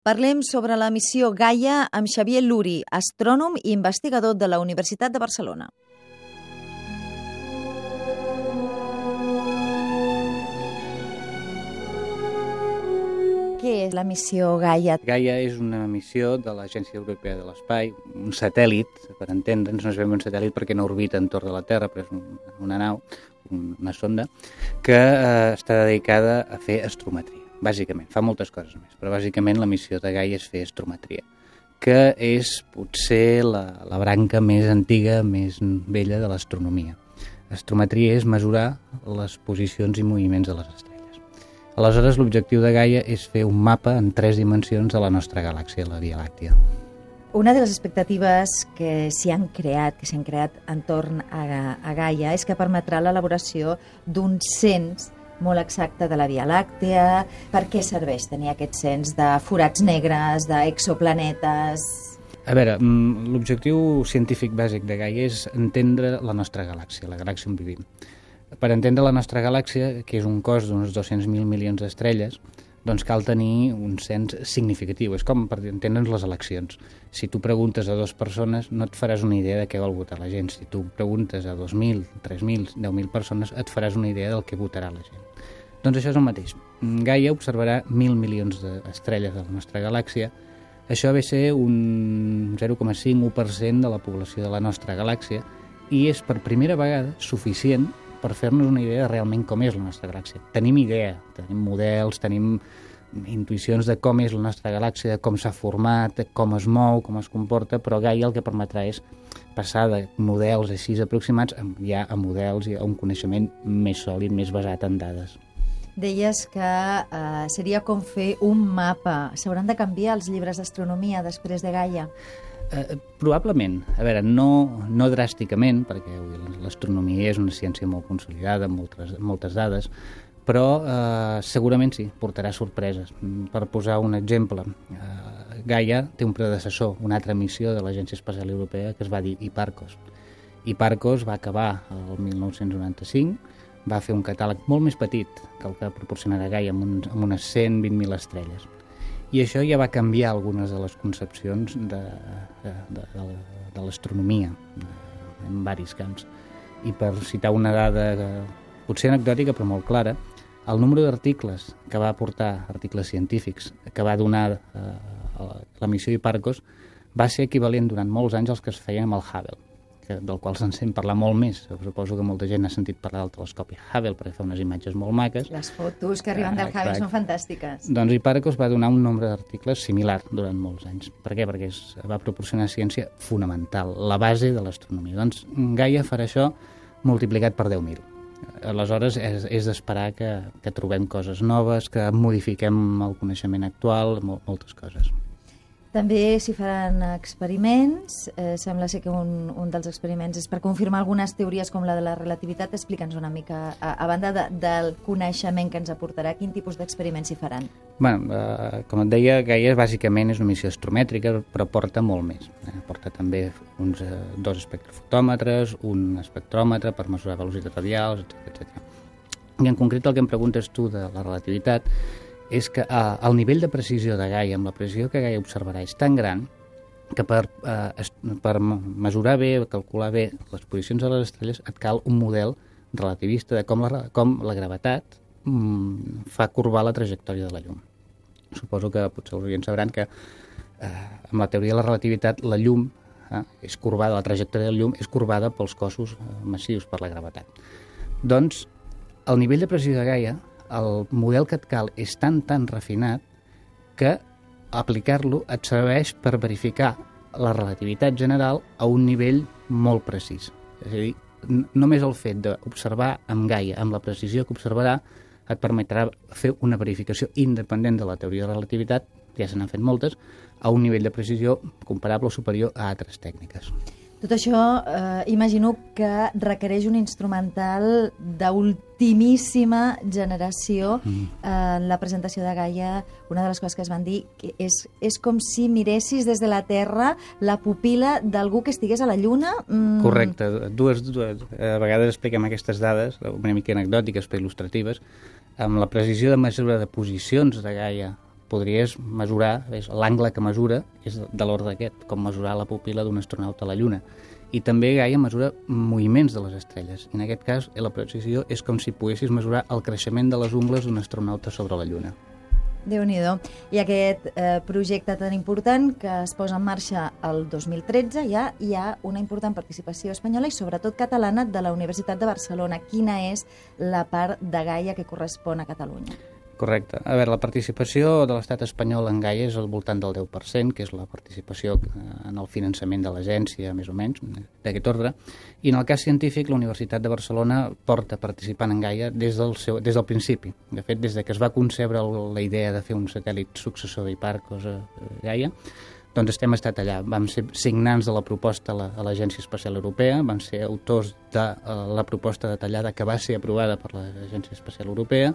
Parlem sobre la missió Gaia amb Xavier Luri, astrònom i investigador de la Universitat de Barcelona. Què és la missió Gaia? Gaia és una missió de l'Agència Europea de l'Espai, un satèl·lit, per entendre'ns, no es veu un satèl·lit perquè no orbita entorn de la Terra, però és una, una nau, una sonda, que eh, està dedicada a fer astrometria, bàsicament. Fa moltes coses més, però bàsicament la missió de Gaia és fer astrometria, que és potser la, la branca més antiga, més vella de l'astronomia. Astrometria és mesurar les posicions i moviments de les estrelles. Aleshores, l'objectiu de Gaia és fer un mapa en tres dimensions de la nostra galàxia, la Via Làctia. Una de les expectatives que s'hi han creat, que s'han creat entorn a, a Gaia, és que permetrà l'elaboració d'un cens molt exacte de la Via Làctea. Per què serveix tenir aquest cens de forats negres, d'exoplanetes... A veure, mm, l'objectiu científic bàsic de Gaia és entendre la nostra galàxia, la galàxia on vivim. Per entendre la nostra galàxia, que és un cos d'uns 200.000 milions d'estrelles, doncs cal tenir un cens significatiu. És com per entendre'ns les eleccions. Si tu preguntes a dues persones, no et faràs una idea de què vol votar la gent. Si tu preguntes a 2.000, 3.000, 10.000 persones, et faràs una idea del que votarà la gent. Doncs això és el mateix. Gaia observarà 1.000 milions d'estrelles de la nostra galàxia. Això ve ser un 0,5-1% de la població de la nostra galàxia i és per primera vegada suficient per fer-nos una idea de realment com és la nostra galàxia. Tenim idea, tenim models, tenim intuïcions de com és la nostra galàxia, de com s'ha format, de com es mou, com es comporta, però Gaia el que permetrà és passar de models així aproximats ja a models i a un coneixement més sòlid, més basat en dades. Deies que eh, seria com fer un mapa. S'hauran de canviar els llibres d'astronomia després de Gaia? Eh, probablement. A veure, no, no dràsticament, perquè l'astronomia és una ciència molt consolidada, amb moltes, moltes dades, però eh, segurament sí, portarà sorpreses. Per posar un exemple, eh, Gaia té un predecessor, una altra missió de l'Agència Espacial Europea que es va dir Hiparcos. Hiparcos va acabar el 1995, va fer un catàleg molt més petit que el que proporcionarà Gaia, amb, un, amb unes 120.000 estrelles i això ja va canviar algunes de les concepcions de, de, de, de, l'astronomia en varis camps. I per citar una dada potser anecdòtica però molt clara, el número d'articles que va aportar, articles científics, que va donar eh, la missió Hiparcos, va ser equivalent durant molts anys als que es feien amb el Hubble que, del qual se'n sent parlar molt més. Suposo que molta gent ha sentit parlar del telescopi Hubble perquè fa unes imatges molt maques. Les fotos que arriben ah, del Hubble són fantàstiques. Doncs Hipparcos va donar un nombre d'articles similar durant molts anys. Per què? Perquè es va proporcionar ciència fonamental, la base de l'astronomia. Doncs Gaia farà això multiplicat per 10.000. Aleshores, és, és d'esperar que, que trobem coses noves, que modifiquem el coneixement actual, moltes coses. També s'hi faran experiments. Eh, sembla ser que un, un dels experiments és per confirmar algunes teories com la de la relativitat. Explica'ns una mica, a, a banda de, del coneixement que ens aportarà, quin tipus d'experiments s'hi faran? Bueno, eh, com et deia, Gaia bàsicament és una missió astromètrica, però porta molt més. Eh, porta també uns eh, dos espectrofotòmetres, un espectròmetre per mesurar velocitats radials, etc. I en concret el que em preguntes tu de la relativitat és que eh, el nivell de precisió de Gaia, amb la precisió que Gaia observarà, és tan gran que per, eh, per mesurar bé, calcular bé les posicions de les estrelles, et cal un model relativista de com la, com la gravetat mm, fa curvar la trajectòria de la llum. Suposo que potser els oients sabran que eh, amb la teoria de la relativitat la llum eh, és corbada, la trajectòria de la llum és corbada pels cossos eh, massius, per la gravetat. Doncs el nivell de precisió de Gaia el model que et cal és tan, tan refinat que aplicar-lo et serveix per verificar la relativitat general a un nivell molt precís. És a dir, només el fet d'observar amb Gaia, amb la precisió que observarà, et permetrà fer una verificació independent de la teoria de relativitat, ja se n'han fet moltes, a un nivell de precisió comparable o superior a altres tècniques. Tot això eh, imagino que requereix un instrumental d'ultimíssima generació. Mm. Eh, en la presentació de Gaia, una de les coses que es van dir que és, és com si miressis des de la Terra la pupila d'algú que estigués a la Lluna. Mm. Correcte. Dues, dues, a vegades expliquem aquestes dades, una mica anecdòtiques però il·lustratives, amb la precisió de mesura de posicions de Gaia podries mesurar, l'angle que mesura és de l'ordre aquest, com mesurar la pupila d'un astronauta a la Lluna. I també Gaia mesura moviments de les estrelles. I en aquest cas, la precisió és com si poguessis mesurar el creixement de les ungles d'un astronauta sobre la Lluna déu nhi I aquest eh, projecte tan important que es posa en marxa el 2013 ja hi ha una important participació espanyola i sobretot catalana de la Universitat de Barcelona. Quina és la part de Gaia que correspon a Catalunya? Correcte. A veure, la participació de l'estat espanyol en Gaia és al voltant del 10%, que és la participació eh, en el finançament de l'agència, més o menys, d'aquest ordre. I en el cas científic, la Universitat de Barcelona porta participant en Gaia des del, seu, des del principi. De fet, des de que es va concebre la idea de fer un satèl·lit successor d'Hiparcos a Gaia, doncs estem estat allà. Vam ser signants de la proposta a l'Agència Espacial Europea, vam ser autors de uh, la proposta detallada que va ser aprovada per l'Agència Espacial Europea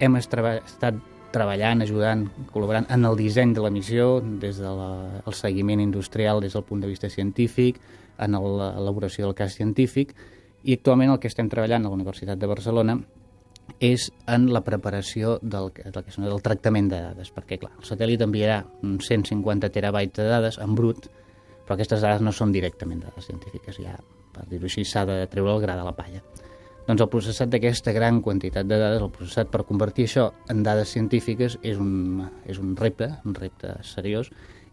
hem estat treballant, ajudant, col·laborant en el disseny de la missió, des del de seguiment industrial, des del punt de vista científic, en l'elaboració del cas científic, i actualment el que estem treballant a la Universitat de Barcelona és en la preparació del, del, que del tractament de dades, perquè clar, el satèl·lit enviarà uns 150 terabytes de dades en brut, però aquestes dades no són directament dades científiques, ja, per dir-ho així, s'ha de treure el gra de la palla. Doncs el processat d'aquesta gran quantitat de dades, el processat per convertir això en dades científiques és un, és un repte, un repte seriós,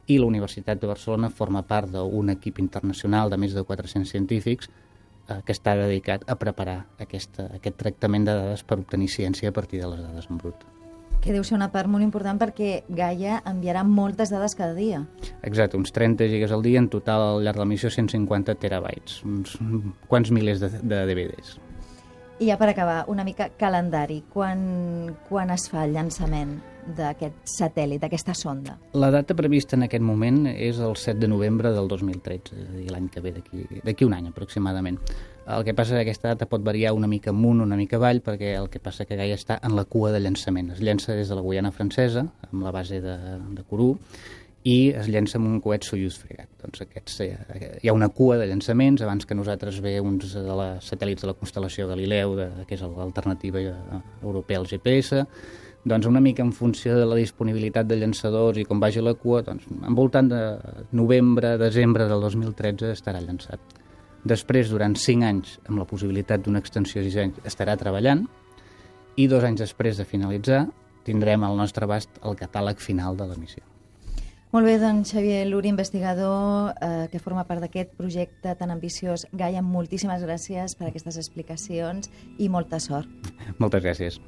i la Universitat de Barcelona forma part d'un equip internacional de més de 400 científics eh, que està dedicat a preparar aquesta, aquest tractament de dades per obtenir ciència a partir de les dades en brut que deu ser una part molt important perquè Gaia enviarà moltes dades cada dia. Exacte, uns 30 gigas al dia, en total al llarg de la missió 150 terabytes, uns quants milers de, de DVDs. I ja per acabar, una mica calendari. Quan, quan es fa el llançament d'aquest satèl·lit, d'aquesta sonda? La data prevista en aquest moment és el 7 de novembre del 2013, és a dir, l'any que ve, d'aquí un any aproximadament. El que passa és que aquesta data pot variar una mica amunt, una mica avall, perquè el que passa que Gaia està en la cua de llançament. Es llença des de la Guiana francesa, amb la base de, de Kourou, i es llença amb un coet Soyuz fregat. Doncs aquests, eh, hi ha una cua de llançaments, abans que nosaltres ve uns de les satèl·lits de la constel·lació Galileu, de, que és l'alternativa eh, europea al GPS, doncs una mica en funció de la disponibilitat de llançadors i com vagi la cua, doncs envoltant de novembre, desembre del 2013 estarà llançat. Després, durant 5 anys, amb la possibilitat d'una extensió de 6 anys, estarà treballant i dos anys després de finalitzar tindrem al nostre abast el catàleg final de la missió. Molt bé, doncs Xavier Luri, investigador eh, que forma part d'aquest projecte tan ambiciós. Gaia, moltíssimes gràcies per aquestes explicacions i molta sort. Moltes gràcies.